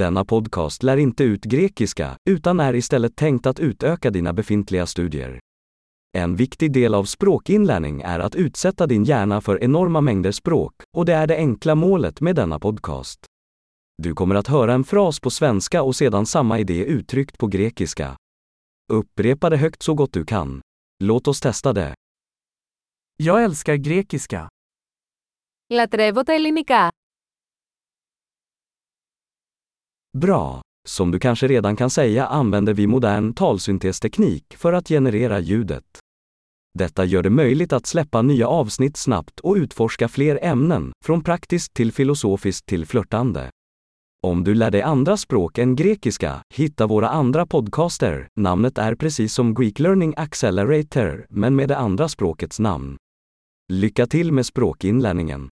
Denna podcast lär inte ut grekiska, utan är istället tänkt att utöka dina befintliga studier. En viktig del av språkinlärning är att utsätta din hjärna för enorma mängder språk, och det är det enkla målet med denna podcast. Du kommer att höra en fras på svenska och sedan samma idé uttryckt på grekiska. Upprepa det högt så gott du kan. Låt oss testa det. Jag älskar grekiska. Λατρεύω τα ελληνικά. Bra! Som du kanske redan kan säga använder vi modern talsyntesteknik för att generera ljudet. Detta gör det möjligt att släppa nya avsnitt snabbt och utforska fler ämnen, från praktiskt till filosofiskt till flörtande. Om du lär dig andra språk än grekiska, hitta våra andra podcaster. Namnet är precis som Greek Learning Accelerator, men med det andra språkets namn. Lycka till med språkinlärningen!